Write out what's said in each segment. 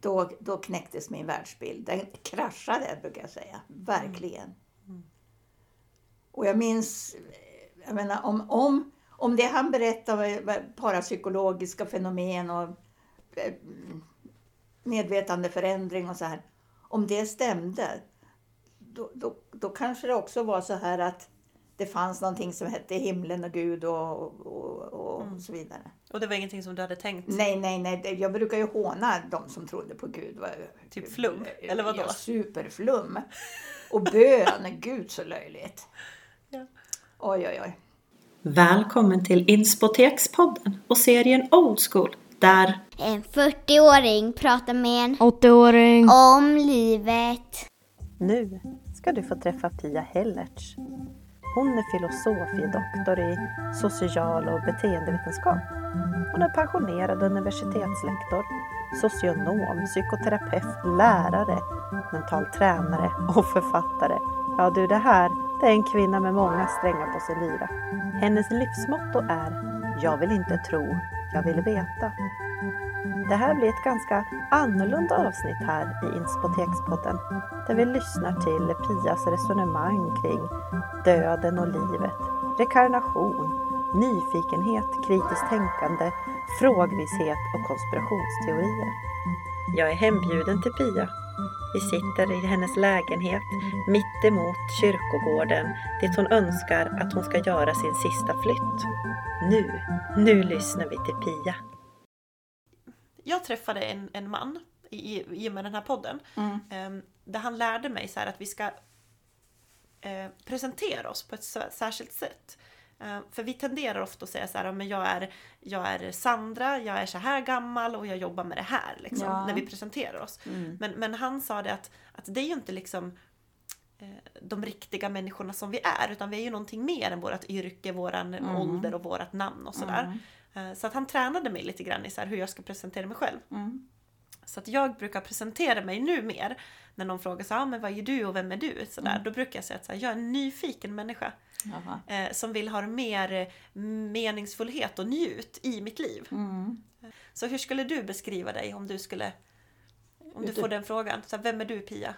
då, då knäcktes min världsbild. Den kraschade, brukar jag säga. Verkligen. Mm. Och jag minns, jag menar, om, om, om det han berättade parapsykologiska fenomen och eh, medvetandeförändring och så här. Om det stämde, då, då, då kanske det också var så här att det fanns någonting som hette himlen och Gud och, och, och, och så vidare. Och det var ingenting som du hade tänkt? Nej, nej, nej. Jag brukar ju håna de som trodde på Gud. Typ flum, eller vadå? Ja, superflum. Och bön, gud så löjligt. Ja. Oj, oj, oj. Välkommen till Inspotekspodden och serien Old School där En 40-åring pratar med en 80-åring. om livet. Nu ska du få träffa Pia Hellertz. Hon är filosofie doktor i social och beteendevetenskap. Hon är pensionerad universitetslektor, socionom, psykoterapeut, lärare, mental tränare och författare. Ja du, det här det är en kvinna med många strängar på sin lyra. Hennes livsmotto är Jag vill inte tro, jag vill veta. Det här blir ett ganska annorlunda avsnitt här i Inspotekspodden där vi lyssnar till Pias resonemang kring döden och livet, rekarnation, nyfikenhet, kritiskt tänkande, frågvishet och konspirationsteorier. Jag är hembjuden till Pia. Vi sitter i hennes lägenhet mitt emot kyrkogården dit hon önskar att hon ska göra sin sista flytt. Nu, nu lyssnar vi till Pia. Jag träffade en, en man i, i, och med den här podden. Mm. ehm, där han lärde mig så att vi ska eh, presentera oss på ett sä- särskilt sätt. Eh, för vi tenderar ofta att säga så här, men jag är, jag är Sandra, jag är så här gammal och jag jobbar med det här. Liksom, Ja. När vi presenterar oss. Mm. Men, men han sa det att, att det är ju inte liksom eh, de riktiga människorna som vi är utan vi är ju någonting mer än vårt yrke, våran Mm. ålder och vårat namn och sådär. Eh, Så att han tränade mig lite grann i så hur jag ska presentera mig själv. Mm. Så att jag brukar presentera mig nu mer när någon frågar så ah, men vad är du och vem är du? Så där, Då brukar jag säga att så här, jag är en nyfiken människa eh, som vill ha mer eh, meningsfullhet och njut i mitt liv. Mm. Så hur skulle du beskriva dig om du skulle om du Ute- får den frågan? Så här, vem är du Pia?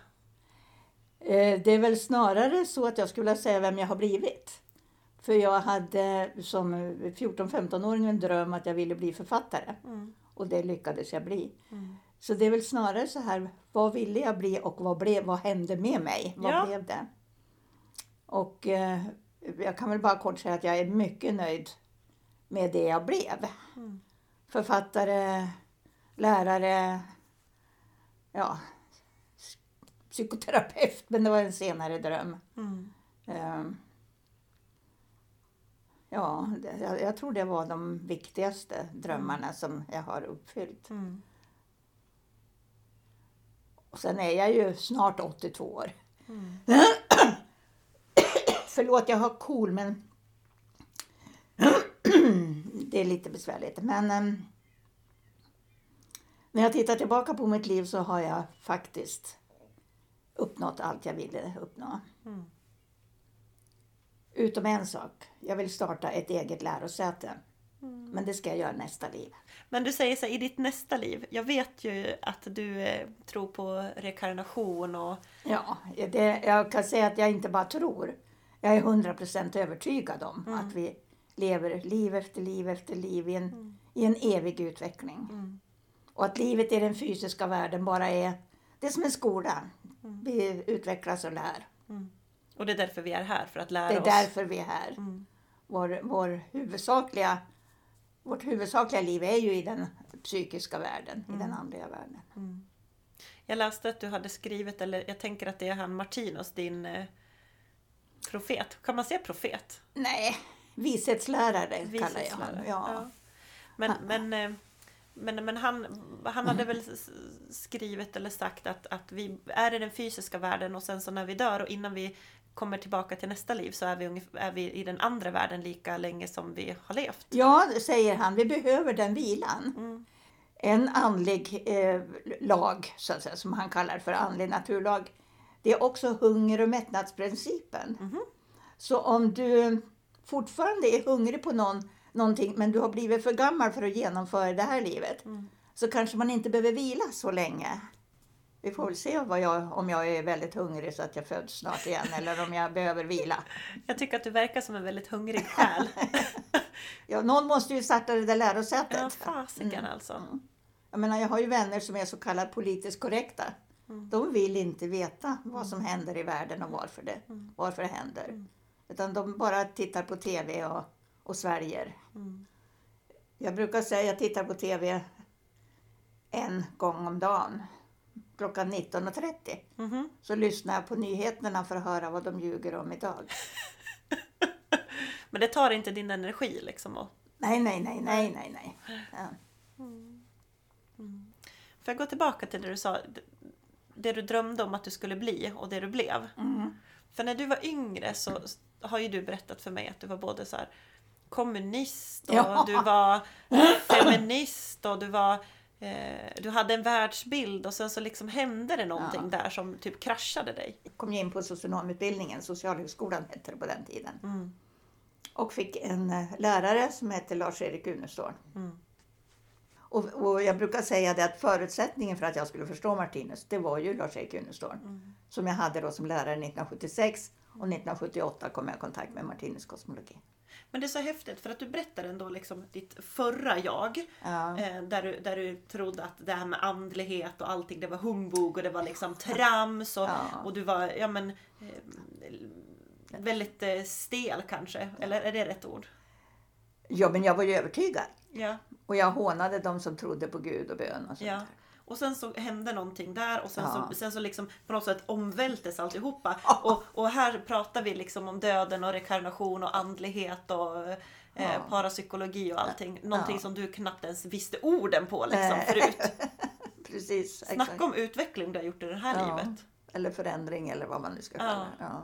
Eh, Det är väl snarare så att jag skulle vilja säga vem jag har blivit. För jag hade som 14-15-åring en dröm att jag ville bli författare. Mm. Och det lyckades jag bli. Mm. Så det är väl snarare så här, vad ville jag bli och vad, blev, vad hände med mig? Vad Ja. blev det? Och eh, jag kan väl bara kort säga att jag är mycket nöjd med det jag blev. Mm. Författare, lärare, ja, psykoterapeut, men det var en senare dröm. Mm. Ja, jag, jag tror det var de viktigaste drömmarna som jag har uppfyllt. Mm. Och sen är jag ju snart 82 år. Mm. Förlåt, jag har KOL men det är lite besvärligt. Men ehm, när jag tittar tillbaka på mitt liv så har jag faktiskt uppnått allt jag ville uppnå. Mm. Utom en sak. Jag vill starta ett eget lärosäte. Mm. Men det ska jag göra nästa liv. Men du säger så här, i ditt nästa liv. Jag vet ju att du eh, tror på rekarnation och Ja, det, jag kan säga att jag inte bara tror. Jag är 100% övertygad om Mm. att vi lever liv efter liv efter liv i en, i en evig utveckling. Mm. Och att livet i den fysiska världen bara är, det är som en skola. Mm. Vi utvecklas och lär. Och det är därför vi är här, för att lära Det är oss. därför vi är här. Mm. Vår, vår huvudsakliga, vårt huvudsakliga liv är ju i den psykiska världen, i den andliga världen. Jag läste att du hade skrivit, eller jag tänker att det är han Martinus, din eh, profet. Kan man säga profet? Nej, vishetslärare kallar jag Vishetslärare. honom. Ja. Men, men, eh, men, men han, han hade väl skrivit eller sagt att, att vi är i den fysiska världen och sen så när vi dör och innan vi kommer tillbaka till nästa liv så är vi, är vi i den andra världen lika länge som vi har levt. Ja, säger han, vi behöver den vilan. Mm. En andlig eh, lag, så att säga, som han kallar för andlig naturlag. Det är också hunger och mättnadsprincipen. Mhm. Så om du fortfarande är hungrig på någon, någonting men du har blivit för gammal för att genomföra det här livet. Mm. så kanske man inte behöver vila så länge. Vi får väl se jag, om jag är väldigt hungrig så att jag föds snart igen eller om jag behöver vila. Jag tycker att du verkar som en väldigt hungrig själ. Ja, någon måste ju starta det där lärosätet. ja, fasiken alltså. Jag menar, jag har ju vänner som är så kallat politiskt korrekta. De vill inte veta vad som händer i världen och varför det, varför det händer. Utan de bara tittar på TV och, och sväljer. Jag brukar säga att jag tittar på TV en gång om dagen. Klockan 19.30. Mhm. Så lyssnar jag på nyheterna för att höra vad de ljuger om idag. Men det tar inte din energi liksom. Och... Nej, nej, nej, nej, nej, nej. Ja. Får jag gå tillbaka till det du sa? Det du drömde om att du skulle bli och det du blev. Mm. För när du var yngre så har ju du berättat för mig att du var både så här kommunist och Ja. du var feminist och du var du hade en världsbild och sen så liksom hände det någonting där som typ kraschade dig. kom jag in på socionomutbildningen, Socialhögskolan hette det på den tiden. Och fick en eh, lärare som hette Lars-Erik Unestål. Och, och jag brukar säga det att förutsättningen för att jag skulle förstå Martinus, det var ju Lars-Erik Unestål. Som jag hade då som lärare 1976 och 1978 kom jag i kontakt med Martinus kosmologi. Men det är så häftigt för att du berättar ändå liksom ditt förra jag. Ja. Eh, där, du, där du trodde att det här med andlighet och allting det var humbug och det var liksom trams och, Ja. och du var ja, men, eh, väldigt eh, stel kanske. Eller är det rätt ord? Ja, men jag var ju övertygad. Ja. Och jag hånade de som trodde på Gud och bön och sånt ja. där. Och sen så hände någonting där och sen, Ja. så, sen så liksom på något sätt omvältes alltihopa. Och, och här pratar vi liksom om döden och rekarnation och andlighet och eh, Ja. parapsykologi och allting. Någonting Ja. som du knappt ens visste orden på liksom förut. Precis. exakt. Snacka om utveckling du har gjort i det här Ja. livet. Eller förändring eller vad man nu ska Ja. kalla det. Ja.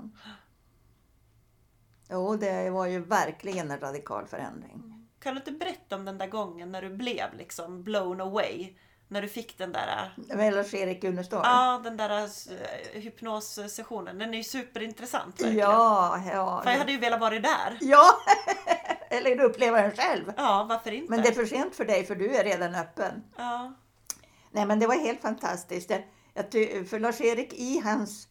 Jo, det var ju verkligen en radikal förändring. Kan du inte berätta om den där gången när du blev liksom blown away? När du fick den där, Med Lars-Erik Unestål? ja, den där eh, hypnossessionen. Den är ju superintressant verkligen. ja, ja. För jag hade ju velat vara där. Ja, eller uppleva den själv. Ja, varför inte? Men det är för sent för dig för du är redan öppen. Ja. Nej, men det var helt fantastiskt. För Lars-Erik i hans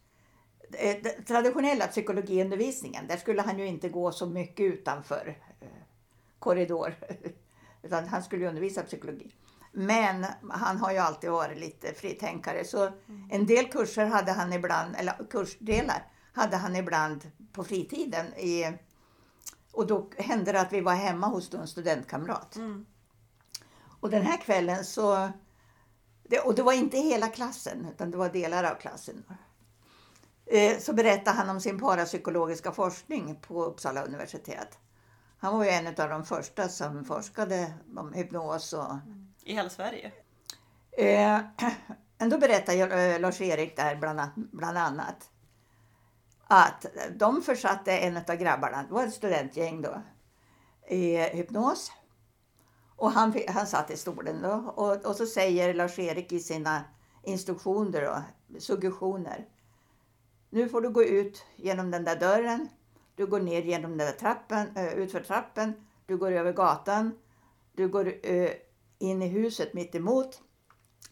eh, traditionella psykologiundervisningen, där skulle han ju inte gå så mycket utanför eh, korridor. Utan han skulle undervisa psykologi. Men han har ju alltid varit lite fritänkare. Så en del kurser hade han ibland, eller kursdelar hade han ibland på fritiden. I, och då hände det att vi var hemma hos en studentkamrat. Mm. Och den här kvällen så det, och det var inte hela klassen, utan det var delar av klassen. Eh, så berättade han om sin parapsykologiska forskning på Uppsala universitet. Han var ju en av de första som forskade om hypnos. Och, i hela Sverige. eh, då berättar eh, Lars-Erik där bland, bland annat att de försatte en av grabbarna, det var ett studentgäng då, i hypnos. Och han, han satt i stolen då och, och så säger Lars-Erik i sina instruktioner och suggestioner. Nu får du gå ut genom den där dörren. Du går ner genom den där trappen, eh, utför trappen. Du går över gatan. Du går eh, in i huset mitt emot.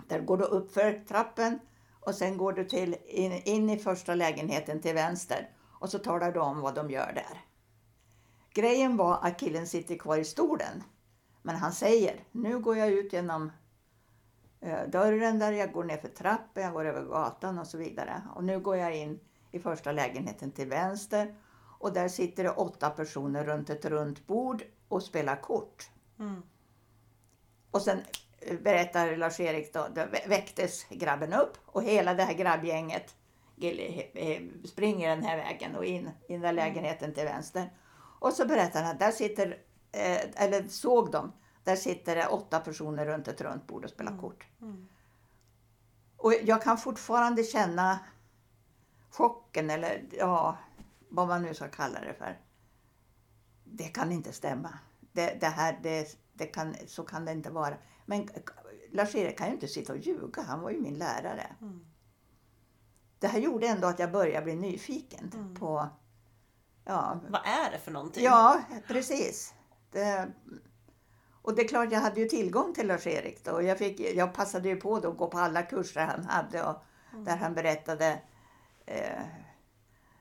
Där går du upp för trappen och sen går du till, in, in i första lägenheten till vänster och så talar du om vad de gör där. Grejen var att killen sitter kvar i stolen. Men han säger, nu går jag ut genom eh, dörren där, jag går ner för trappen, jag går över gatan och så vidare. Och nu går jag in i första lägenheten till vänster och där sitter det åtta personer runt ett runt bord och spelar kort. Mm. Och sen eh, berättar Lars-Erik då, då vä- väcktes grabben upp och hela det här grabbgänget springer den här vägen och in i den där lägenheten till vänster. Och så berättar han att där sitter, eh, eller såg de, där sitter det åtta personer runt ett runt bord och spelar kort. Och jag kan fortfarande känna chocken eller ja, vad man nu ska kalla det för. Det kan inte stämma. Det, det här, det, det kan, så kan det inte vara. Men Lars-Erik kan ju inte sitta och ljuga. Han var ju min lärare. Det här gjorde ändå att jag började bli nyfiken på... Ja, Vad är det för någonting? ja precis. Det, Och det är klart, jag hade ju tillgång till Lars-Erik då. Jag, fick, jag passade ju på då att gå på alla kurser han hade och där han berättade. Eh,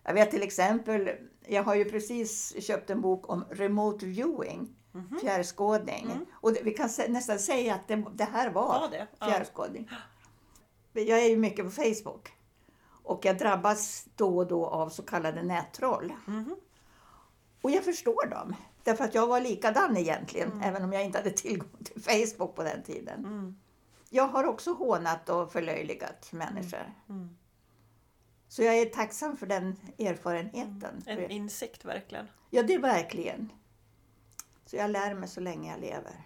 jag vet till exempel, jag har ju precis köpt en bok om remote viewing, fjärrskådning. Och det, vi kan nästan säga att det, det här var, Var det? Ja. fjärrskådning. Jag är ju mycket på Facebook. Och jag drabbas då och då av så kallade nättroll. Och jag förstår dem. Därför att jag var likadan egentligen, även om jag inte hade tillgång till Facebook på den tiden. Jag har också hånat och förlöjligat människor. Så jag är tacksam för den erfarenheten. En insikt verkligen. Ja, det är verkligen. Så jag lär mig så länge jag lever.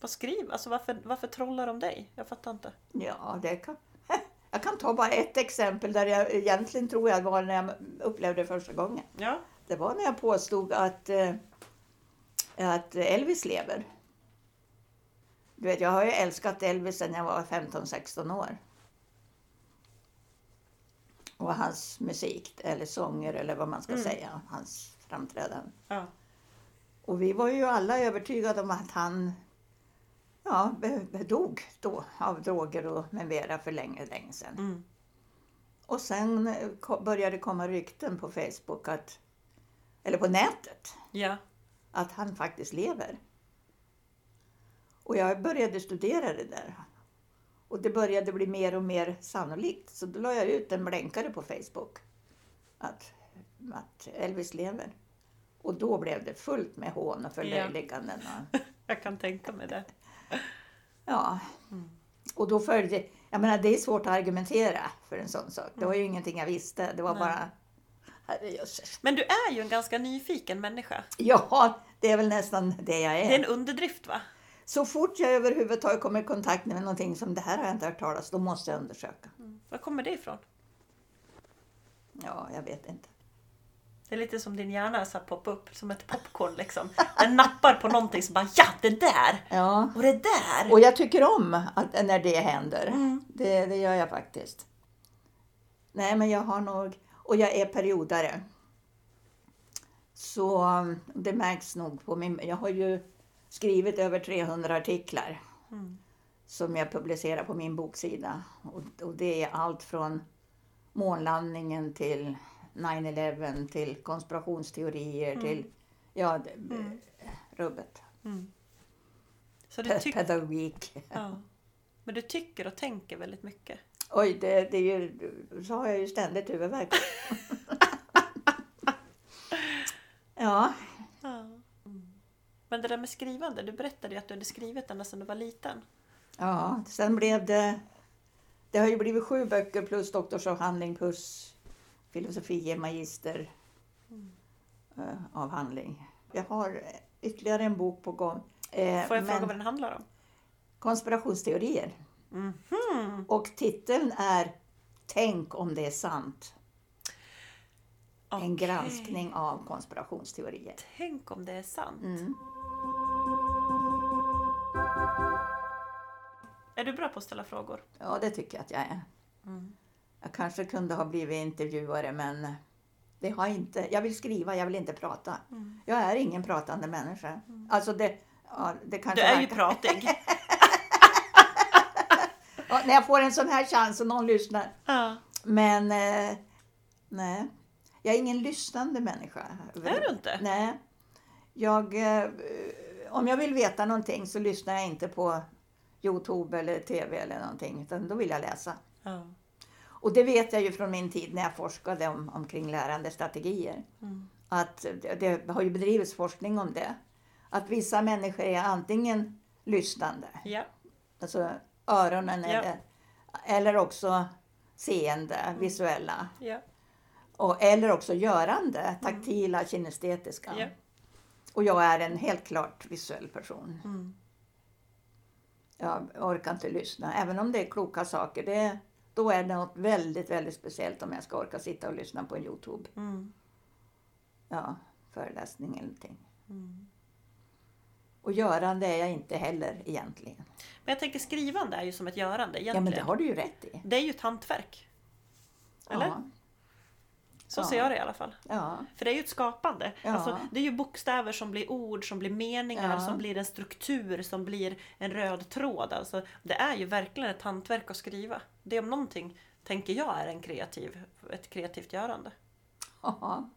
Vad skriv? Alltså varför, varför trollar de dig? Jag fattar inte. Ja, det kan... Jag kan ta bara ett exempel där jag egentligen tror jag var när jag upplevde det första gången. Ja. Det var när jag påstod att, eh, att Elvis lever. Du vet, jag har ju älskat Elvis sedan jag var 15-16 år. Och hans musik, eller sånger eller vad man ska säga, hans framträdanden. ja. Och vi var ju alla övertygade om att han ja, dog då av droger och med mera för länge, länge sedan. Mm. Och sen eh, började det komma rykten på Facebook, att, eller på nätet, Ja. att han faktiskt lever. Och jag började studera det där. Och det började bli mer och mer sannolikt. Så då la jag ut en blänkare på Facebook. Att, att Elvis lever. Och då blev det fullt med hån och förlöjliganden. Och, Jag kan tänka mig det. ja. Och då följde... Jag menar, det är svårt att argumentera för en sån sak. Det var ju ingenting jag visste. Det var Nej. bara... Men du är ju en ganska nyfiken människa. Ja, det är väl nästan det jag Det är en underdrift va? Så fort jag överhuvudtaget kommer i kontakt med någonting som det här har jag inte hört talas då måste jag undersöka. Var kommer det ifrån? Ja, jag vet inte. Det är lite som din hjärna så här poppa upp som ett popcorn liksom. Den nappar på någonting som bara ja, det där! Ja, Och det där! och jag tycker om att, när det händer. Det, det gör jag faktiskt. Nej, men jag har nog... Och jag är periodare. Så det märks nog på min... Jag har ju skrivit över 300 artiklar som jag publicerar på min boksida. Och, och det är allt från månlandningen till 9-11 till konspirationsteorier till ja, det, rubbet. Så du tycker... Pedagogik. Ja. Men du tycker och tänker väldigt mycket. Oj, det, det är ju, så har jag ju ständigt huvudvärk. ja, Ja. Men det där med skrivande, du berättade ju att du hade skrivit ända sedan du var liten. ja, sen blev det... Det har ju blivit sju böcker plus doktorsavhandling plus filosofie magister eh, avhandling. Jag har ytterligare en bok på gång. Eh, Får jag men- fråga vad den handlar om? Konspirationsteorier. Mhm. Och titeln är Tänk om det är sant. En Okej. granskning av konspirationsteorier. Tänk om det är sant. Mm. Är du bra på att ställa frågor? Ja, det tycker jag att jag är. Mm. Jag kanske kunde ha blivit intervjuare, men det har inte. Jag vill skriva, jag vill inte prata. Mm. Jag är ingen pratande människa. Alltså det, ja, det Du kanske är ju verkar- pratig. ja, När jag får en sån här chans och någon lyssnar. ja. Men eh, nej, jag är ingen lyssnande människa. Är du inte? Nej. Jag, eh, om jag vill veta någonting så lyssnar jag inte på Youtube eller TV eller någonting, utan då vill jag läsa. Ja. Och det vet jag ju från min tid när jag forskade om, omkring lärandestrategier. Mm. Att det, har ju bedrivits forskning om det. Att vissa människor är antingen lyssnande, ja. alltså öronen, Ja. eller, eller också seende, visuella. ja. Och, eller också görande, taktila, kinestetiska. Ja. Och jag är en helt klart visuell person. Mm. Jag orkar inte lyssna, även om det är kloka saker. Det, då är det något väldigt, väldigt speciellt om jag ska orka sitta och lyssna på en Youtube. Mm. Ja, föreläsning eller någonting. Mm. Och görande är jag inte heller egentligen. Men jag tänker skrivande är ju som ett görande Ja, egentligen. men det har du ju rätt i. Det är ju ett hantverk. Eller? Ja. Så Ja. ser jag det i alla fall. Ja, För det är ju ett skapande. Ja. Alltså, det är ju bokstäver som blir ord, som blir meningar, som blir en struktur, som blir en röd tråd. Alltså, det är ju verkligen ett hantverk att skriva. Det om någonting, tänker jag, är en kreativ, ett kreativt görande. ja.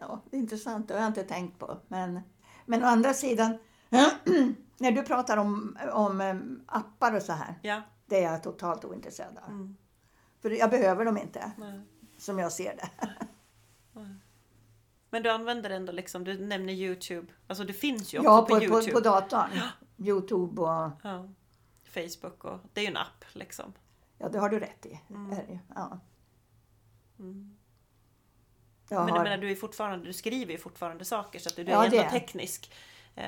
ja det är intressant, det har jag inte tänkt på. Men, men å andra sidan, när du pratar om, om appar och så här, Ja. det är jag totalt ointresserad av. Mm. För jag behöver dem inte, Nej. Som jag ser det. Men du använder ändå liksom, du nämner Youtube. Alltså det finns ju också Ja, på, på, på, Youtube. på datorn. Youtube och... Ja. Facebook och det är ju en app liksom. Ja, det har du rätt i. Mm. Ja. Mm. Jag Men har... menar, du, är fortfarande, du skriver ju fortfarande saker så att du, du är Ja, ändå är. teknisk. Eh,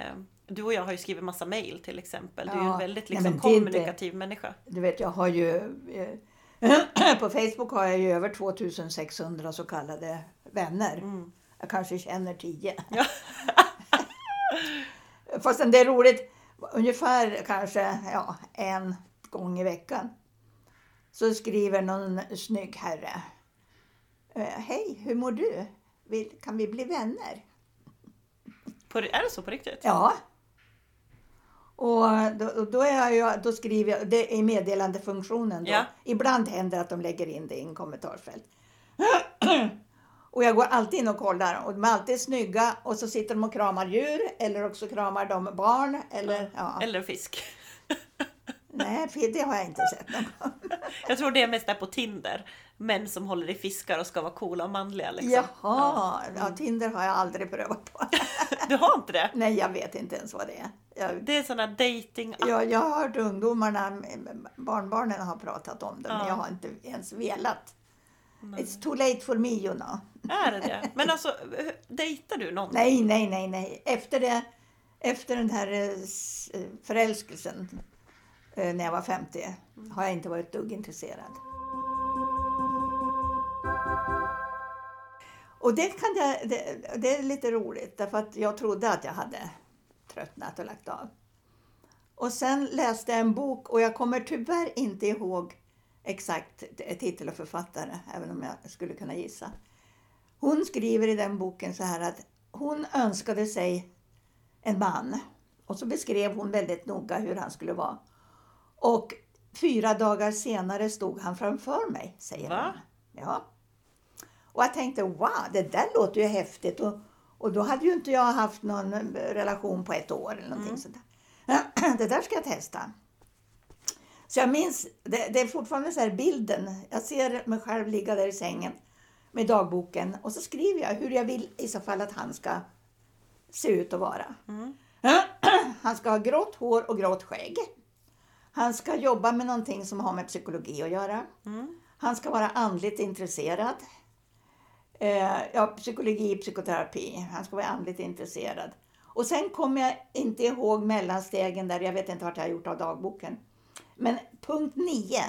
Du och jag har ju skrivit massa mail till exempel. Du är ju Ja. en väldigt Nej, liksom, det är inte- kommunikativ människa. Du vet, jag har ju... på Facebook har jag ju över 2600 så kallade vänner. Mm. Jag kanske känner 10. Ja. Fastän det är roligt. Ungefär kanske ja, en gång i veckan. Så skriver någon snygg herre. eh, Hej, hur mår du? Vill, kan vi bli vänner? På, är det så på riktigt? Ja. Och då, då, är jag då skriver jag, det är meddelandefunktionen då. Ja. Ibland händer det att de lägger in det i en kommentarsfält. och jag går alltid in och kollar och de är alltid snygga och så sitter de och kramar djur eller också kramar de barn eller ja. Eller en fisk. Nej, det har jag inte sett någon. Jag tror det är mest där på Tinder. Män som håller i fiskar och ska vara coola och manliga. Liksom. Jaha, Ja. ja, Tinder har jag aldrig prövat på. Du har inte det? Nej, jag vet inte ens vad det är. Jag, Det är såna dating Jag, jag har hört ungdomarna, barnbarnen har pratat om det, men Ja. jag har inte ens velat. It's too late for me, you know. Är det det? Men alltså, hur- dejtar du någon? Nej, nej, nej, nej. Efter, det, efter den här eh, eh, förälskelsen eh, när jag var 50 har jag inte varit ett dugg intresserad. Och det, kan jag, det, det är lite roligt därför att jag trodde att jag hade tröttnat och lagt av. Och sen läste jag en bok och jag kommer tyvärr inte ihåg exakt titel och författare, även om jag skulle kunna gissa. Hon skriver i den boken så här att hon önskade sig en man. Och så beskrev hon väldigt noga hur han skulle vara. Och fyra dagar senare stod han framför mig, säger Va? hon. Ja. Och jag tänkte, wow, det där låter ju häftigt. Och, och då hade ju inte jag haft någon relation på ett år eller någonting sånt där. Det där ska jag testa. Så jag minns, det, det är fortfarande så bilden. Jag ser mig själv ligga där i sängen med dagboken och så skriver jag hur jag vill i så fall att han ska se ut och vara. Han ska ha grått hår och grått skägg. Han ska jobba med någonting som har med psykologi att göra. Han ska vara andligt intresserad. Eh, ja, psykologi, psykoterapi. Han ska vara andligt intresserad. Och sen kommer jag inte ihåg mellanstegen där, jag vet inte vart jag har gjort av dagboken. Men punkt nio,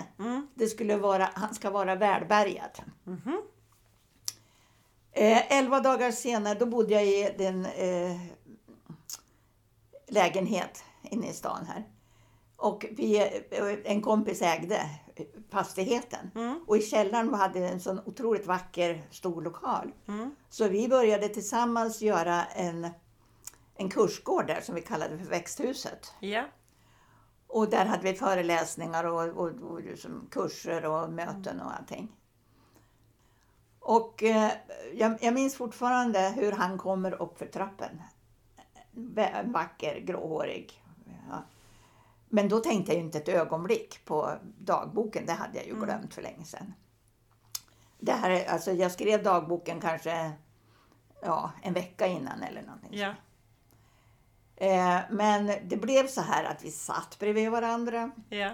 det skulle vara, han ska vara välbärgad. Eh, elva dagar senare, då bodde jag i den eh, lägenhet inne i stan här. Och vi, eh, en kompis ägde fastigheten. Och i källaren hade vi en sån otroligt vacker stor lokal. Så vi började tillsammans göra en, en kursgård där som vi kallade för växthuset. Ja. Och där hade vi föreläsningar och, och, och liksom kurser och möten och allting. Och eh, jag, jag minns fortfarande hur han kommer upp för trappen. Vä- Vacker, gråhårig. Ja. Men då tänkte jag ju inte ett ögonblick på dagboken. Det hade jag ju glömt för länge sedan. Det här, är- alltså jag skrev dagboken kanske ja, en vecka innan eller någonting. Ja. Eh, men det blev så här att vi satt bredvid varandra. Ja.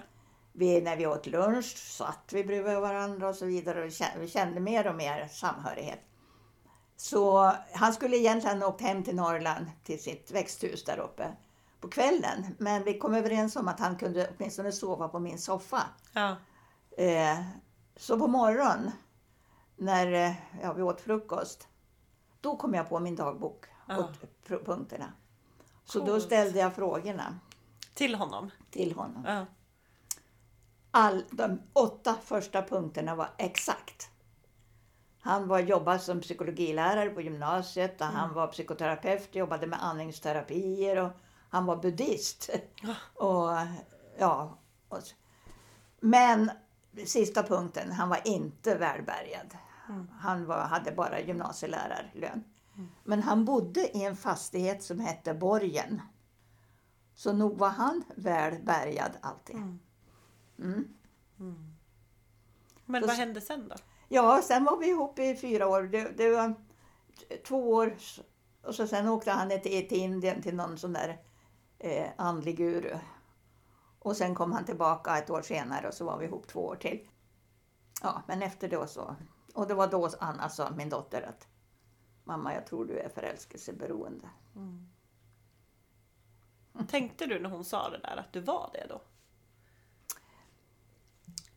Vi, när vi åt lunch satt vi bredvid varandra och så vidare. Och vi kände mer och mer samhörighet. Så han skulle egentligen åkt hem till Norrland till sitt växthus där uppe på kvällen. Men vi kom överens om att han kunde åtminstone sova på min soffa. Ja. Eh, så på morgonen när eh, ja, vi åt frukost, då kom jag på min dagbok Ja. och punkterna. Så då Coolt. ställde jag frågorna Till honom. till honom. Ja. All, de åtta första punkterna var exakt. Han var, jobbade som psykologilärare på gymnasiet och han var psykoterapeut, jobbade med andningsterapier och han var buddhist. och, ja, och, så- men sista punkten, han var inte välbärgad. Han var, hade bara gymnasielärarlön. Men han bodde i en fastighet som hette Borgen. Så nog var han väl bärgad alltid. Mm. Men Då vad hände sen då? Ja, sen var vi ihop i fyra år. Det, det var två år. Och så sen åkte han till, till Indien till någon sån där eh, andlig guru. Och sen kom han tillbaka ett år senare och så var vi ihop två år till. Ja, men efter det så. Och det var då Anna sa, min dotter, att mamma, jag tror du är förälskelseberoende. Tänkte du när hon sa det där att du var det då?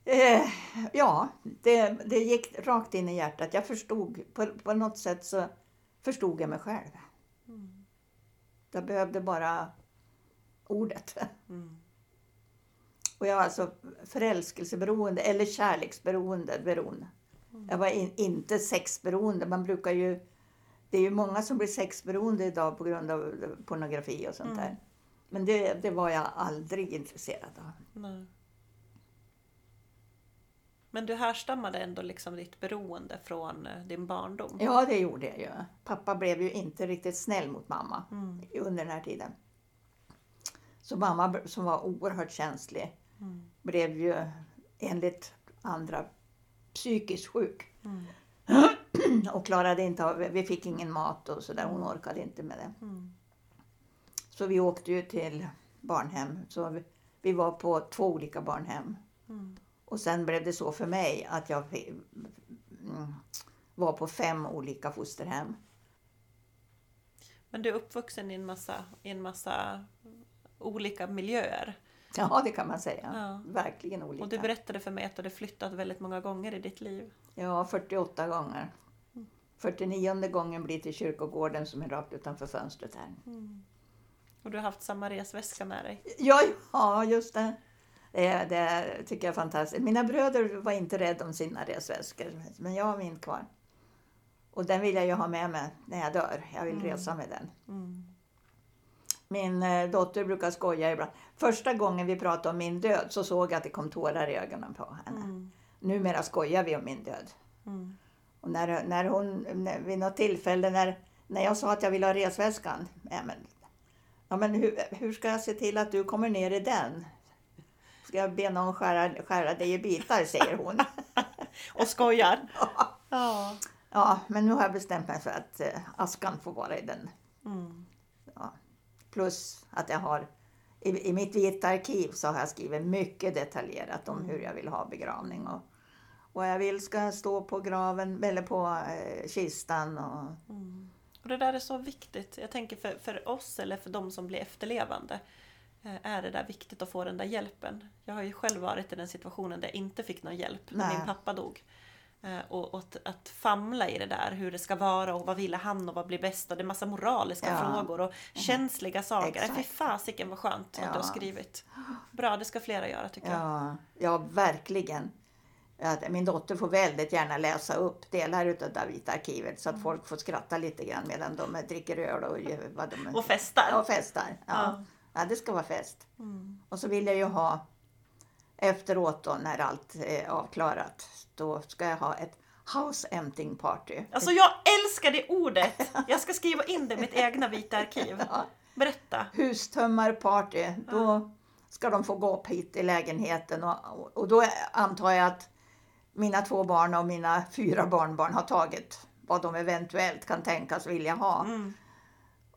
Eh, ja, det, det gick rakt in i hjärtat. Jag förstod, på, på något sätt så förstod jag mig själv. Jag behövde bara ordet. Och jag var alltså förälskelseberoende eller kärleksberoende. Beroende. Jag var in, inte sexberoende. Man brukar ju, det är ju många som blir sexberoende idag på grund av pornografi och sånt där. Men det, det var jag aldrig intresserad av. Nej. Men du härstammade ändå liksom ditt beroende från eh, din barndom? Ja, det gjorde jag ju. Pappa blev ju inte riktigt snäll mot mamma under den här tiden. Så mamma, som var oerhört känslig, blev ju enligt andra psykiskt sjuk. och klarade inte av, vi fick ingen mat och sådär, hon orkade inte med det. Så vi åkte ju till barnhem. Så vi, vi var på två olika barnhem. Och sen blev det så för mig att jag mm, var på fem olika fosterhem. Men du är uppvuxen i en massa, i en massa olika miljöer. Ja, det kan man säga. Ja. Verkligen olika. Och du berättade för mig att du hade flyttat väldigt många gånger i ditt liv. Ja, 48 gånger. 49 gången blir till kyrkogården som är rakt utanför fönstret här. Och du har haft samma resväska med dig. Ja, ja just det. Det, det tycker jag är fantastiskt. Mina bröder var inte rädda om sina resväskor, men jag har min kvar. Och den vill jag ju ha med mig när jag dör. Jag vill resa med den. Min eh, dotter brukar skoja ibland. Första gången vi pratade om min död så såg jag att det kom tårar i ögonen på henne. Numera skojar vi om min död. Och när, när hon, när, vid något tillfälle när, när jag sa att jag ville ha resväskan. Ja, men, ja, men hur, hur ska jag se till att du kommer ner i den? Ska jag be någon skära, skära dig i bitar, säger hon. Och skojar! ja. Ja, men nu har jag bestämt mig för att eh, askan får vara i den. Ja. Plus att jag har i, i mitt vita arkiv så har jag skrivit mycket detaljerat om hur jag vill ha begravning och vad jag vill ska stå på graven eller på eh, kistan. Och, Och det där är så viktigt. Jag tänker för, för oss eller för de som blir efterlevande eh, är det där viktigt att få den där hjälpen. Jag har ju själv varit i den situationen där jag inte fick någon hjälp när Nej. min pappa dog. Eh, Och, och att, att famla i det där, hur det ska vara och vad ville han och vad blir bäst och det är massa moraliska Ja. frågor och känsliga saker. Fy fasiken vad skönt att du Ja. har skrivit. Bra, det ska flera göra tycker jag. ja, ja, verkligen. Min dotter får väldigt gärna läsa upp delar utav det vita arkivet så att folk får skratta lite grann medan de dricker öl och vad de Och festar. Ja, och festar. Ja. Ja. Ja. det ska vara fest. Och så vill jag ju ha efteråt då när allt är avklarat. Då ska jag ha ett house emptying party. Alltså jag älskar det ordet! Jag ska skriva in det i mitt egna vita arkiv. Berätta. Hustömmarparty. Då ska de få gå upp hit i lägenheten och, och då antar jag att mina två barn och mina fyra barnbarn har tagit vad de eventuellt kan tänkas vilja ha.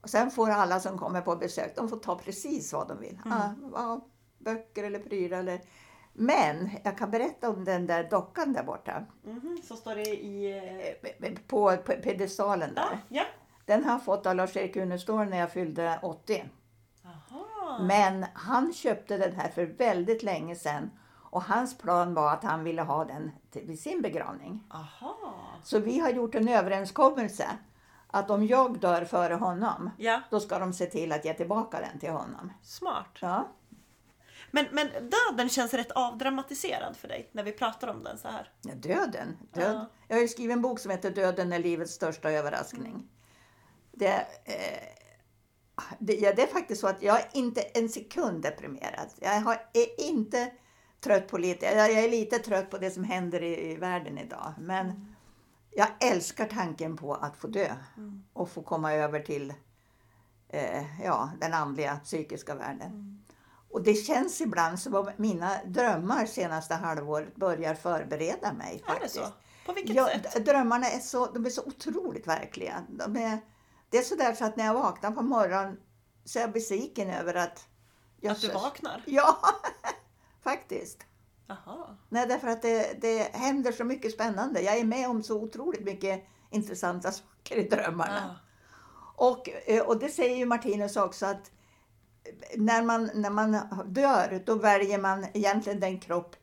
Och sen får alla som kommer på besök, de får ta precis vad de vill. Ah, ja, böcker eller prylar. Eller... Men jag kan berätta om den där dockan där borta. Mhm, så står det i... eh, På, på pedestalen där. ja. Den har jag fått av Lars-Erik Unestål när jag fyllde 80. Aha. Men han köpte den här för väldigt länge sedan. Och hans plan var att han ville ha den till, vid sin begravning. Aha. Så vi har gjort en överenskommelse. Att om jag dör före honom, Ja, då ska de se till att ge tillbaka den till honom. smart. Ja, Men, men döden känns rätt avdramatiserad för dig när vi pratar om den så här. Ja, döden. Död. Ja. Jag har ju skrivit en bok som heter Döden är livets största överraskning. Det, eh, det, ja, det är faktiskt så att jag är inte en sekund deprimerad. Jag har, är inte trött på lite, jag är lite trött på det som händer i, i världen idag. Men jag älskar tanken på att få dö och få komma över till eh, ja, den andliga psykiska världen. Och det känns ibland som om mina drömmar senaste halvåret börjar förbereda mig. Är det Faktiskt. så? På vilket Ja, sätt? drömmarna är så, de är så otroligt verkliga. De är, det är sådär så att när jag vaknar på morgonen så är jag besviken över att... Att du vaknar? Ja, faktiskt. Jaha. Nej, därför att det, det händer så mycket spännande. Jag är med om så otroligt mycket intressanta saker i drömmarna. Ja. Och, eh, och det säger ju Martinus också att när man, när man dör då väljer man egentligen den kropp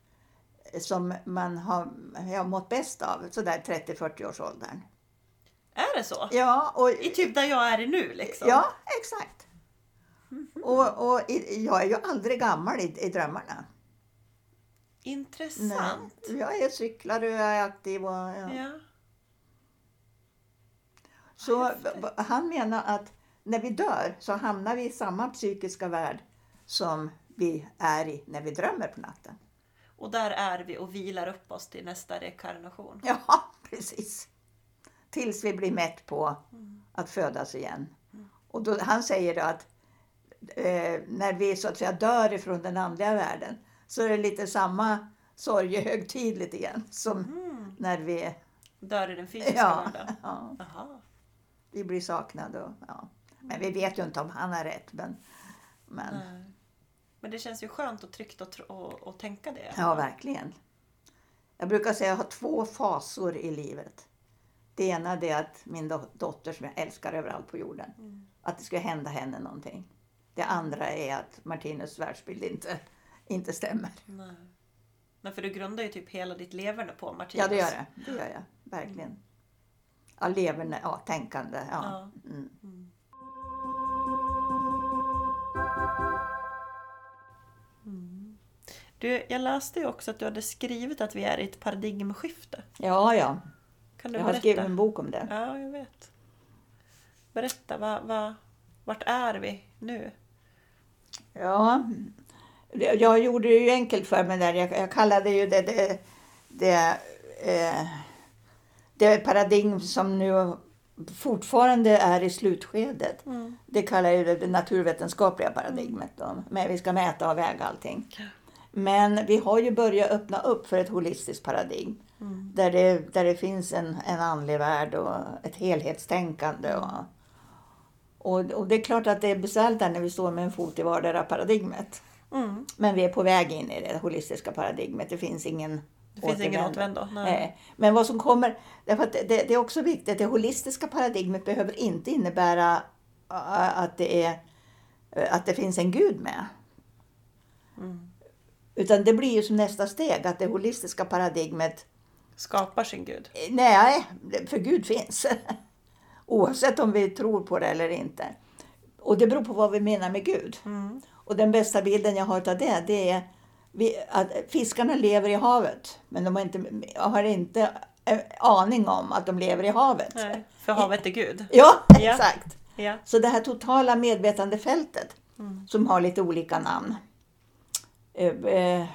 som man har, har mått bäst av, sådär 30-40 års åldern. Är det så? Ja, och, I typ där jag är nu liksom? ja exakt. Och, och i- jag är ju aldrig gammal i, i drömmarna. Intressant. Nej. Jag är cyklare och jag är aktiv. Och, ja. Ja. Så han menar att när vi dör så hamnar vi i samma psykiska värld som vi är i när vi drömmer på natten. Och där är vi och vilar upp oss till nästa rekarnation. Ja, precis. Tills vi blir mätt på att födas igen. Och då, han säger då att eh, när vi så att säga dör ifrån den andliga världen så är det lite samma sorgehögtid lite grann som när vi, Dör i den fysiska ja, världen. ja, Jaha. vi blir saknade. Och, ja. Men vi vet ju inte om han har rätt. Men, men Nej. Men det känns ju skönt och tryggt att, och, och tänka det. ja, verkligen. Jag brukar säga att jag har två fasor i livet. Det ena är att min do- dotter som jag älskar överallt på jorden, att det ska hända henne någonting. Det andra är att Martinus världsbild inte, inte stämmer. Nej. Nej, för du grundar ju typ hela ditt leverne på Martinus. Ja, det gör jag. Det gör jag. Verkligen. Ja, leverne, ja, tänkande. Ja. Ja. Mm. Du, jag läste ju också att du hade skrivit att vi är i ett paradigmskifte. ja, ja. Kan du Jag har berätta? skrivit en bok om det. Ja, jag vet. Berätta, vad, vad, vart är vi nu? Ja, jag gjorde det ju enkelt för mig där. Jag, jag kallade ju det det, det, eh, det paradigm som nu fortfarande är i slutskedet. Det kallar jag ju det, det naturvetenskapliga paradigmet. Då. Men vi ska mäta och väga allting. Men vi har ju börjat öppna upp för ett holistiskt paradigm. Där, det, där det finns en, en andlig värld och ett helhetstänkande. Och, och, och det är klart att det är besvärligt när vi står med en fot i vardera paradigmet. Mm. Men vi är på väg in i det holistiska paradigmet. Det finns ingen Det finns ingen återvändo. Nej. Men vad som kommer, därför det, det är också viktigt, det holistiska paradigmet behöver inte innebära att det, är, att det finns en gud med. Mm. Utan det blir ju som nästa steg, att det holistiska paradigmet, Skapar sin gud. nej, för Gud finns. Oavsett om vi tror på det eller inte. Och det beror på vad vi menar med Gud. Mm. Och den bästa bilden jag har av det, det är att fiskarna lever i havet. Men de har inte, har inte eh, aning om att de lever i havet. Nej, för havet är gud. Ja, exakt. Ja. Så det här totala medvetandefältet som har lite olika namn. Eh, eh,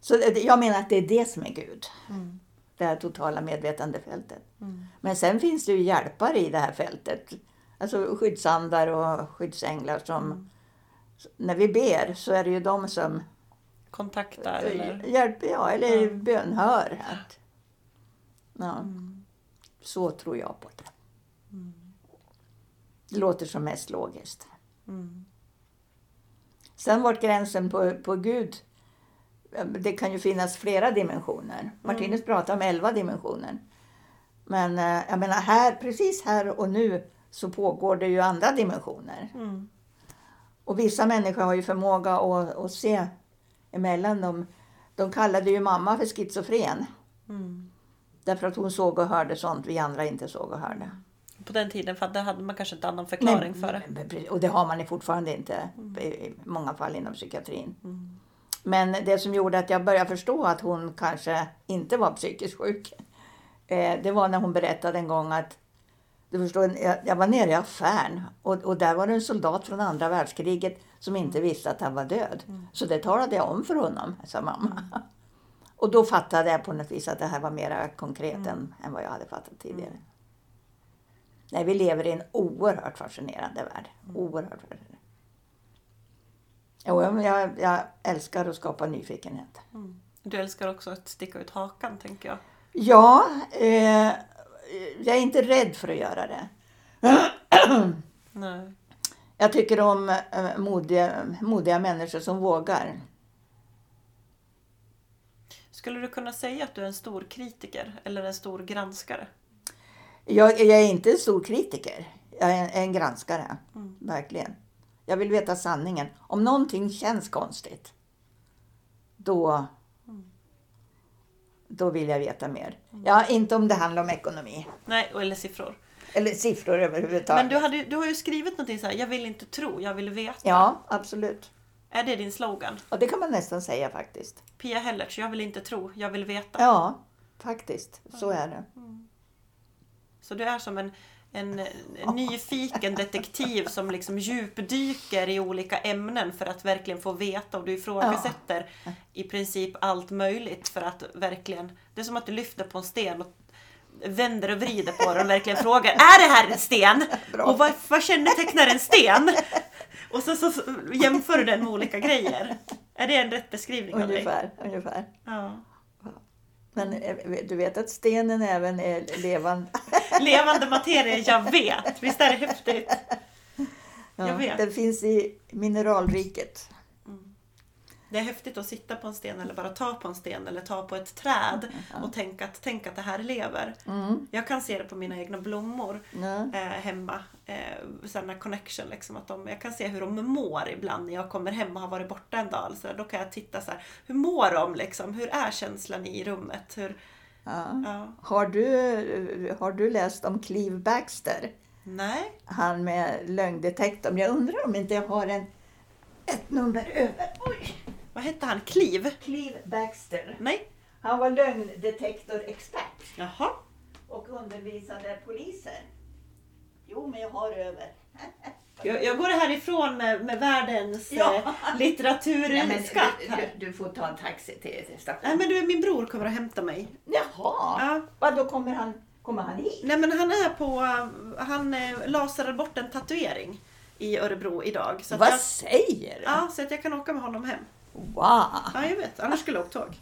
Så jag menar att det är det som är Gud. Det här totala medvetandefältet. Men sen finns det ju hjälpare i det här fältet. Alltså skyddsandar och skyddsänglar som... När vi ber så är det ju de som Kontaktar eller... hjälper, ja, eller bönhör. Att, ja. Så tror jag på det. Det låter som mest logiskt. Mm. Sen vart gränsen på, på Gud, det kan ju finnas flera dimensioner. Martinus pratar om elva dimensioner. Men eh, jag menar, här, precis här och nu så pågår det ju andra dimensioner. Mm. Och vissa människor har ju förmåga att, att se emellan dem. De kallade ju mamma för schizofren. Mm. Därför att hon såg och hörde sånt vi andra inte såg och hörde. På den tiden för hade man kanske inte annan förklaring Nej, för det. Och det har man fortfarande inte i i många fall inom psykiatrin. Men det som gjorde att jag började förstå att hon kanske inte var psykiskt sjuk. Eh, det var när hon berättade en gång att du förstår, jag, var nere i affären och, och där var det en soldat från andra världskriget som inte visste att han var död. Så det talade jag om för honom, sa mamma. Och då fattade jag på något vis att det här var mer konkret än, än vad jag hade fattat tidigare. Nej, vi lever i en oerhört fascinerande värld. Oerhört fascinerande. Jo, jag, jag älskar att skapa nyfikenhet. Du älskar också att sticka ut hakan tänker jag. Ja, eh, jag är inte rädd för att göra det. Nej. Jag tycker om eh, modiga, modiga människor som vågar. Skulle du kunna säga att du är en stor kritiker eller en stor granskare? Jag, jag är inte en stor kritiker. Jag är en, en granskare. Verkligen. Jag vill veta sanningen. Om någonting känns konstigt, då, då vill jag veta mer. Ja, inte om det handlar om ekonomi. Nej, eller siffror. Eller siffror överhuvudtaget. Men du, hade, du har ju skrivit någonting så här, jag vill inte tro, jag vill veta. Ja, absolut. Är det din slogan? Och det kan man nästan säga faktiskt. Pia Hellertz, jag vill inte tro, jag vill veta. Ja, faktiskt. Så är det. Så du är som en, en, en nyfiken detektiv som liksom djupdyker i olika ämnen för att verkligen få veta och du ifrågasätter i princip allt möjligt för att verkligen, det är som att du lyfter på en sten och vänder och vrider på den och verkligen frågar, är det här en sten? Bra. Och vad, vad kännetecknar en sten? Och så, så, så jämför du den med olika grejer. Är det en rätt beskrivning av dig? Ungefär, ungefär. Ja. Men eh, du vet att stenen även är levande. Levande materia, jag vet! Visst är det häftigt? Jag vet. Den finns i mineralriket. Det är häftigt att sitta på en sten eller bara ta på en sten eller ta på ett träd och tänka att, tänka att det här lever. Jag kan se det på mina egna blommor eh, hemma. Eh, sådana connection liksom. Att de, jag kan se hur de mår ibland när jag kommer hem och har varit borta en dag. Så då kan jag titta så här, hur mår de liksom? Hur är känslan i rummet? Hur, Ja. ja. Har, du, har du läst om Cleve Baxter? Nej? Han med lögndetektorn. Jag undrar om inte jag har en, ett nummer över. Oj! Vad hette han? Kliv? Cleve Baxter. Nej? Han var lögndetektorexpert Jaha. och undervisade poliser. Jo, men jag har över. Jag, jag går härifrån med, med världens Ja. eh, litteraturskatt här. du, du får ta en taxi till stationen. Nej men du, min bror kommer att hämta mig. Jaha! Ja. Vad då kommer han, kommer han hit? Nej men han är på, eh, han eh, laserade bort en tatuering i Örebro idag. Så Vad jag, säger du? ja, så att jag kan åka med honom hem. Wow! Ja jag vet, annars skulle jag åkt tåg.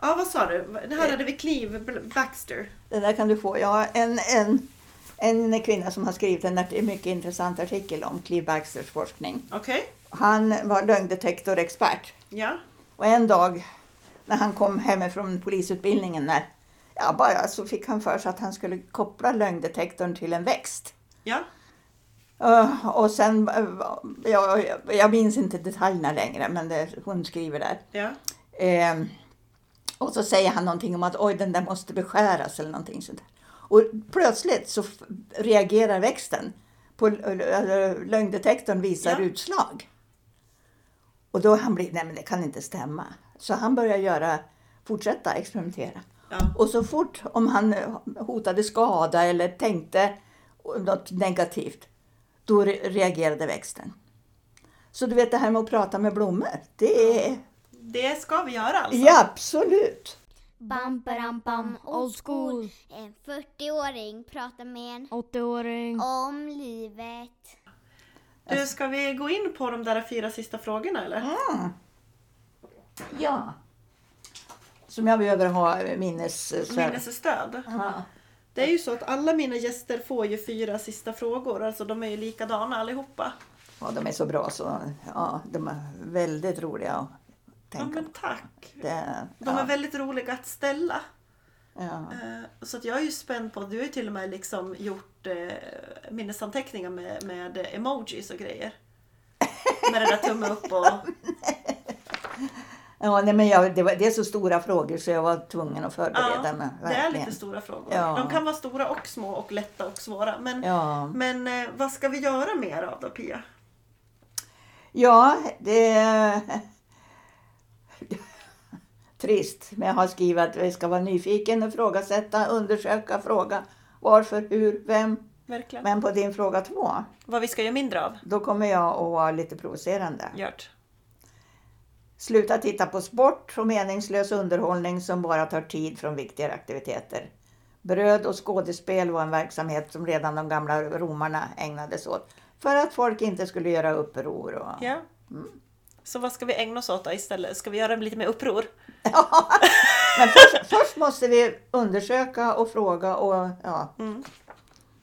Ja vad sa du? Det här hade vi Cleve Baxter. Det där kan du få. Jag har en, en, en kvinna som har skrivit en mycket intressant artikel om Cleve Baxters forskning. Okej? Han var lögndetektorexpert. Ja. Och en dag när han kom hemifrån polisutbildningen när, ja, bara, så fick han för sig att han skulle koppla lögndetektorn till en växt. Ja. Uh, och sen, uh, jag, jag minns inte detaljerna längre, men det, hon skriver där. Ja. Ehm, och så säger han någonting om att oj, den där måste beskäras eller någonting sånt. Och plötsligt så reagerar växten. På, lögndetektorn visar Ja. utslag. Och då han blir, nej men det kan inte stämma. Så han börjar göra, fortsätta experimentera. Ja. Och så fort om han eh, hotade skada eller tänkte något negativt, då re- reagerade växten. Så du vet det här med att prata med blommor, det är Det ska vi göra alltså? Ja, absolut. Bam, bam, bam, old school. En 40-åring pratar med en 80-åring om livet. Du, ska vi gå in på de där fyra sista frågorna eller? Mm. Ja. Som jag behöver ha minnes... Minnesstöd. Ja. Det är ju så att alla mina gäster får ju fyra sista frågor. Alltså de är ju likadana allihopa. ja, de är så bra så ja, de är väldigt roliga att Ja, tänka men på. tack. Det, De ja, är väldigt roliga att ställa. ja. Eh, Så att jag är ju spänd på, du har ju till och med liksom gjort eh, minnesanteckningar med, med emojis och grejer. Med det där tumme upp och... Ja, nej, men jag, det, var, det är så stora frågor så jag var tvungen att förbereda Ja, mig. det är verkligen. lite stora frågor. Ja. De kan vara stora och små och lätta och svåra. Men, Ja. men eh, vad ska vi göra mer av då Pia? Ja, det är trist. Men jag har skrivit att vi ska vara nyfiken, ifrågasätta, undersöka, fråga varför, hur, vem. Verkligen. Men på din fråga två, Vad vi ska göra mindre av. då kommer jag att vara lite provocerande. Gjort. Sluta titta på sport och meningslös underhållning som bara tar tid från viktigare aktiviteter. Bröd och skådespel var en verksamhet som redan de gamla romarna ägnade sig åt. För att folk inte skulle göra uppror. Och... Ja. Mm. Så vad ska vi ägna oss åt då istället? Ska vi göra lite mer uppror? Men först, först måste vi undersöka och fråga och, ja, Mm.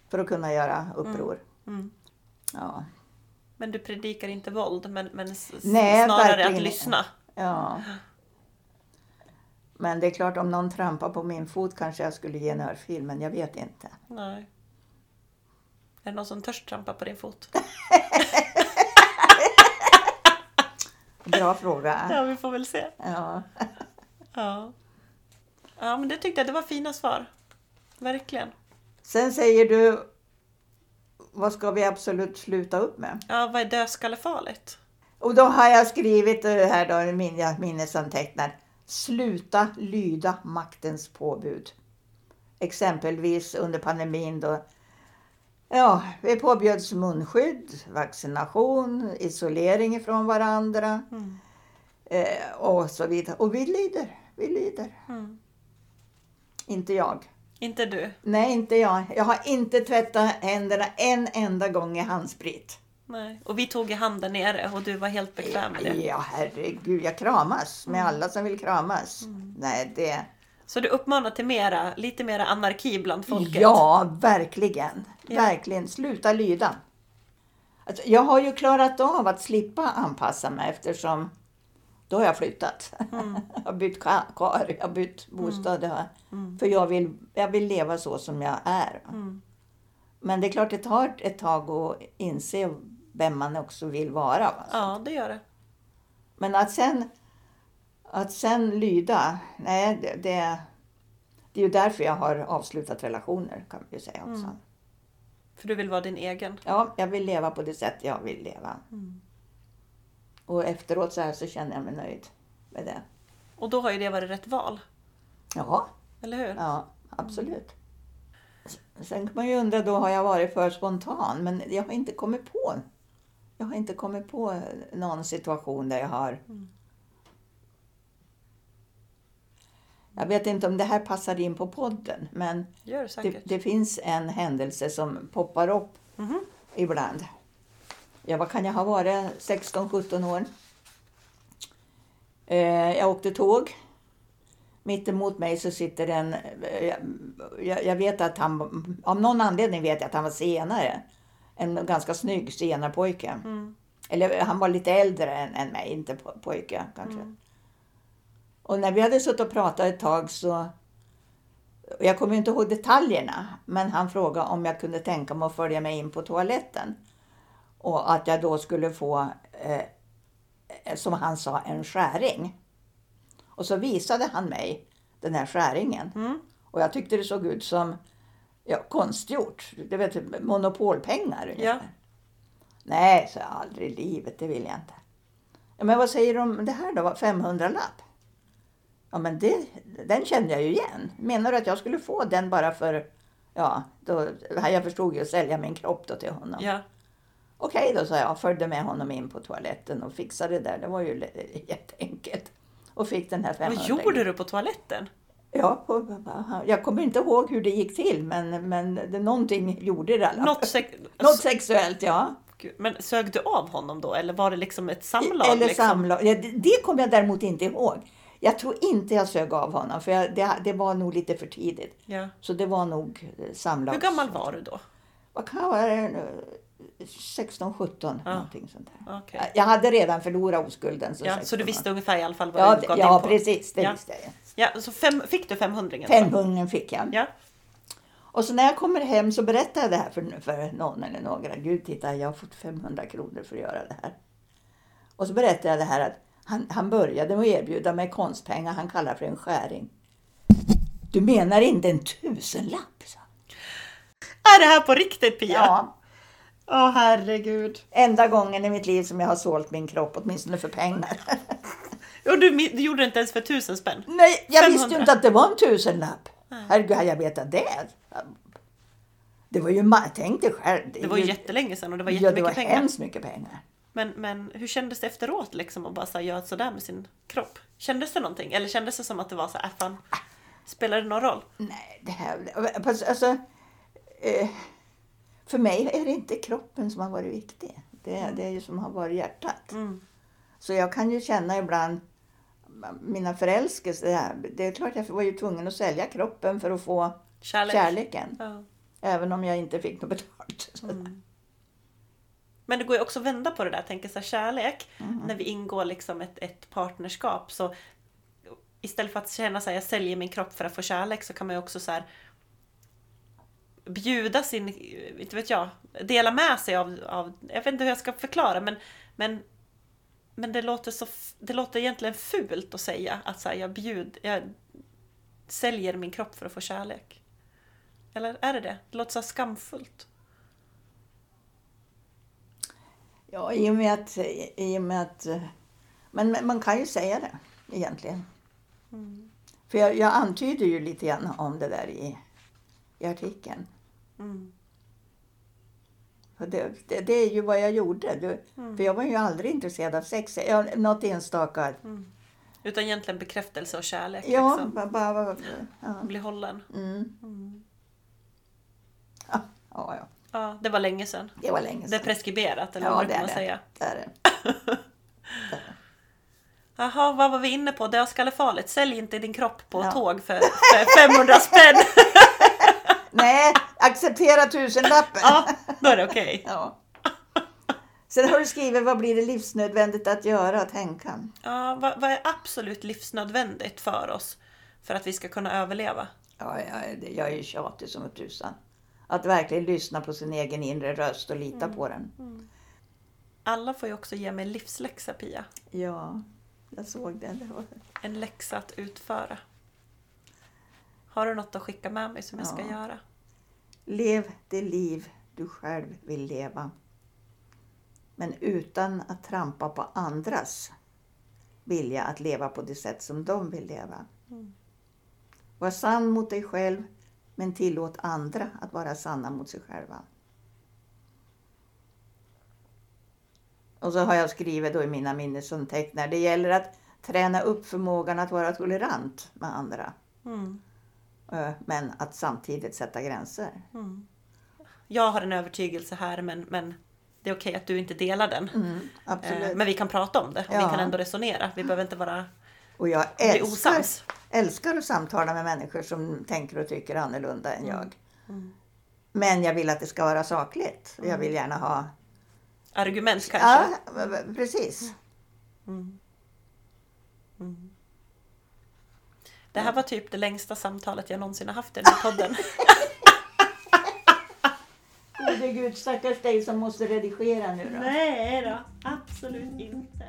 för att kunna göra uppror. Mm. Ja. Men du predikar inte våld, men, men Nej, snarare verkligen att lyssna. ja. Men det är klart, om någon trampar på min fot kanske jag skulle ge en örfil, men jag vet inte. Nej. Är det någon som törs trampa på din fot? Bra fråga. Ja, vi får väl se. Ja. Ja. Ja, men det tyckte jag, det var fina svar. Verkligen. Sen säger du, vad ska vi absolut sluta upp med? Ja, vad är dödskallefarligt? Och då har jag skrivit här då, min- jag minnesantecknar. Sluta lyda maktens påbud. Exempelvis under pandemin då ja, vi påbjöds munskydd, vaccination, isolering ifrån varandra eh, och så vidare. Och vi lyder, vi lyder. Mm. Inte jag. Inte du? Nej, inte jag. Jag har inte tvättat händerna en enda gång i handsprit. Nej. Och vi tog i handen nere och du var helt bekväm med det. Ja, herregud, jag kramas med alla som vill kramas. Nej, det... Så du uppmanar till mera, lite mera anarki bland folket? Ja, verkligen. Ja. Verkligen. Sluta lyda. Alltså, jag har ju klarat av att slippa anpassa mig eftersom då har jag flyttat. jag har bytt ka- kar, jag har bytt bostad. jag har- För jag vill, jag vill leva så som jag är. Men det är klart det tar ett tag att inse vem man också vill vara. Va? Ja, det gör det. Men att sen, att sen lyda, nej det, det, det är ju därför jag har avslutat relationer kan vi säga också. För du vill vara din egen. Ja, jag vill leva på det sätt jag vill leva. Och efteråt så här så känner jag mig nöjd med det. Och då har ju det varit rätt val. Ja, Eller hur? ja absolut. Sen kan man ju undra då, har jag varit för spontan? Men jag har inte kommit på jag har inte kommit på någon situation där jag har... Jag vet inte om det här passar in på podden, men det det, det finns en händelse som poppar upp Mhm. ibland. Ja, vad kan jag ha varit? 16-17 år. Eh, jag åkte tåg. Mitt emot mig så sitter en... eh, Jag, jag vet att han... Av någon anledning vet jag att han var senare. En ganska snygg senarpojke. Mm. Eller han var lite äldre än, än mig, inte po- pojke kanske. Och när vi hade suttit och pratat ett tag så... Jag kommer inte ihåg detaljerna, men han frågade om jag kunde tänka mig att följa med in på toaletten. Och att jag då skulle få, eh, som han sa, en skäring. Och så visade han mig den här skäringen. Mm. Och jag tyckte det såg ut som ja, konstgjort. Du vet, monopolpengar ungefär. Ja. Nej, så aldrig i livet, det vill jag inte. Ja, men vad säger du om det här då? 500-lapp? Ja, men det, den kände jag ju igen. Menar du att jag skulle få den bara för... Ja, då, jag förstod ju att sälja min kropp då till honom. Ja. Okej då, sa jag. Följde med honom in på toaletten och fixade det där. Det var ju jätteenkelt. Och fick den här 500 Vad gjorde du på toaletten? Ja, på, jag kommer inte ihåg hur det gick till, men, men det, någonting gjorde det i alla. Något sex... Något sexuellt, ja. Gud, Men sög du av honom då? Eller var det liksom ett samlag? Eller liksom? samlag. Ja, det, det kommer jag däremot inte ihåg. Jag tror inte jag sög av honom, för jag, det, det var nog lite för tidigt. Ja. Så det var nog eh, samlag. Hur gammal var du då? Vad kan jag vara? Nu? 16, 17 Ja. någonting sånt där. Okej. Jag hade redan förlorat oskulden. Så, Ja, 16 så du visste ungefär i alla fall vad Ja, du gav ja in på? precis. Det Ja. visste jag. Ja, så fem, fick du 500 Femhundringen fick jag. Ja. Och så när jag kommer hem så berättar jag det här för, för någon eller några. Gud, titta, jag har fått 500 kronor för att göra det här. Och så berättar jag det här att Han, han började med att erbjuda mig konstpengar han kallar för en skäring. Du menar inte en tusenlapp? sa han. Är det här på riktigt Pia? Ja, Åh herregud. enda gången i mitt liv som jag har sålt min kropp, åtminstone för pengar. Och du, du gjorde det inte ens för tusen spänn? Nej, jag visste 500. ju inte att det var en tusenlapp. Herregud, hade jag vetat det? Det var ju, tänk dig själv. Det var ju jättelänge sedan och det var Ja, det jättemycket var pengar. hemskt mycket pengar. Men, men hur kändes det efteråt liksom att bara så här, göra sådär med sin kropp? Kändes det någonting? Eller kändes det som att det var så här, äh, fan, spelar det någon roll? Nej, det här... fast Alltså, eh, för mig är det inte kroppen som har varit viktig. Det, är- det är ju som har varit hjärtat. Mm. Så jag kan ju känna ibland mina förälskelser. det är klart jag var ju tvungen att sälja kroppen för att få Kärlek? kärleken. Ja. Även om jag inte fick något betalt. Men det går ju också att vända på det där. Tänker så här, kärlek, Mm. när vi ingår liksom ett, ett partnerskap så istället för att känna så här, jag säljer min kropp för att få kärlek så kan man ju också så här bjuda sin, inte vet jag, dela med sig av, av jag vet inte hur jag ska förklara men, men, men det låter så, det låter egentligen fult att säga att så här, jag bjud, jag säljer min kropp för att få kärlek. Eller är det det? Det låter så skamfullt. Ja, i och med att... I och med att men man kan ju säga det egentligen. För jag, jag antyder ju lite grann om det där i, i artikeln. Mm. Det, det, det är ju vad jag gjorde. Du, För jag var ju aldrig intresserad av sex. Jag, något enstaka. Utan egentligen bekräftelse och kärlek. Ja, liksom. bara... bara ja. Bli hållen. Mm. Ja, ja, ja, Ja, det var länge sedan. det var länge Det är sedan. preskriberat, eller Ja, vad det kan är man det. säga? Det är det. Jaha, vad var vi inne på? Dödskallefarligt. Sälj inte din kropp på Ja. tåg för, för 500 spänn. Nej, acceptera tusenlappen. Ja, då är det okej. Ja. Sen har du skrivit vad blir det livsnödvändigt att göra och tänka. Ja, vad, vad är absolut livsnödvändigt för oss för att vi ska kunna överleva? Ja, jag, jag är ju tjatig som tusan. Att verkligen lyssna på sin egen inre röst och lita på den. Alla får ju också ge mig en livsläxa, Pia. Ja, jag såg det. En läxa att utföra. Har du något att skicka med mig som jag ska Ja. göra? Lev det liv du själv vill leva. Men utan att trampa på andras vilja att leva på det sätt som de vill leva. Var sann mot dig själv, men tillåt andra att vara sanna mot sig själva. Och så har jag skrivit då i mina minnesanteckningar, det gäller att träna upp förmågan att vara tolerant med andra. Mm. Eh, Men att samtidigt sätta gränser. Jag har en övertygelse här, men, men det är okej att du inte delar den. Mm. Eh, Men vi kan prata om det och vi Ja. kan ändå resonera. Vi behöver inte vara Och jag älskar, älskar att samtala med människor som tänker och tycker annorlunda Mm. än jag. Men jag vill att det ska vara sakligt. Mm. Jag vill gärna ha... Argument Ja, kanske. v- precis. Det här var typ det längsta samtalet jag någonsin har haft i den här podden. Gode gud, stackars dig som måste redigera nu då. Nej då, absolut inte.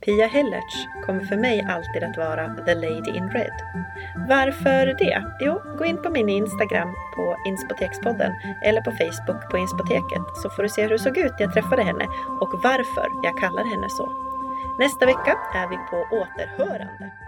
Pia Hellertz kommer för mig alltid att vara the lady in red. Varför det? Jo, gå in på min Instagram på Inspotekspodden eller på Facebook på Inspoteket så får du se hur det såg ut när jag träffade henne och varför jag kallar henne så. Nästa vecka är vi på återhörande.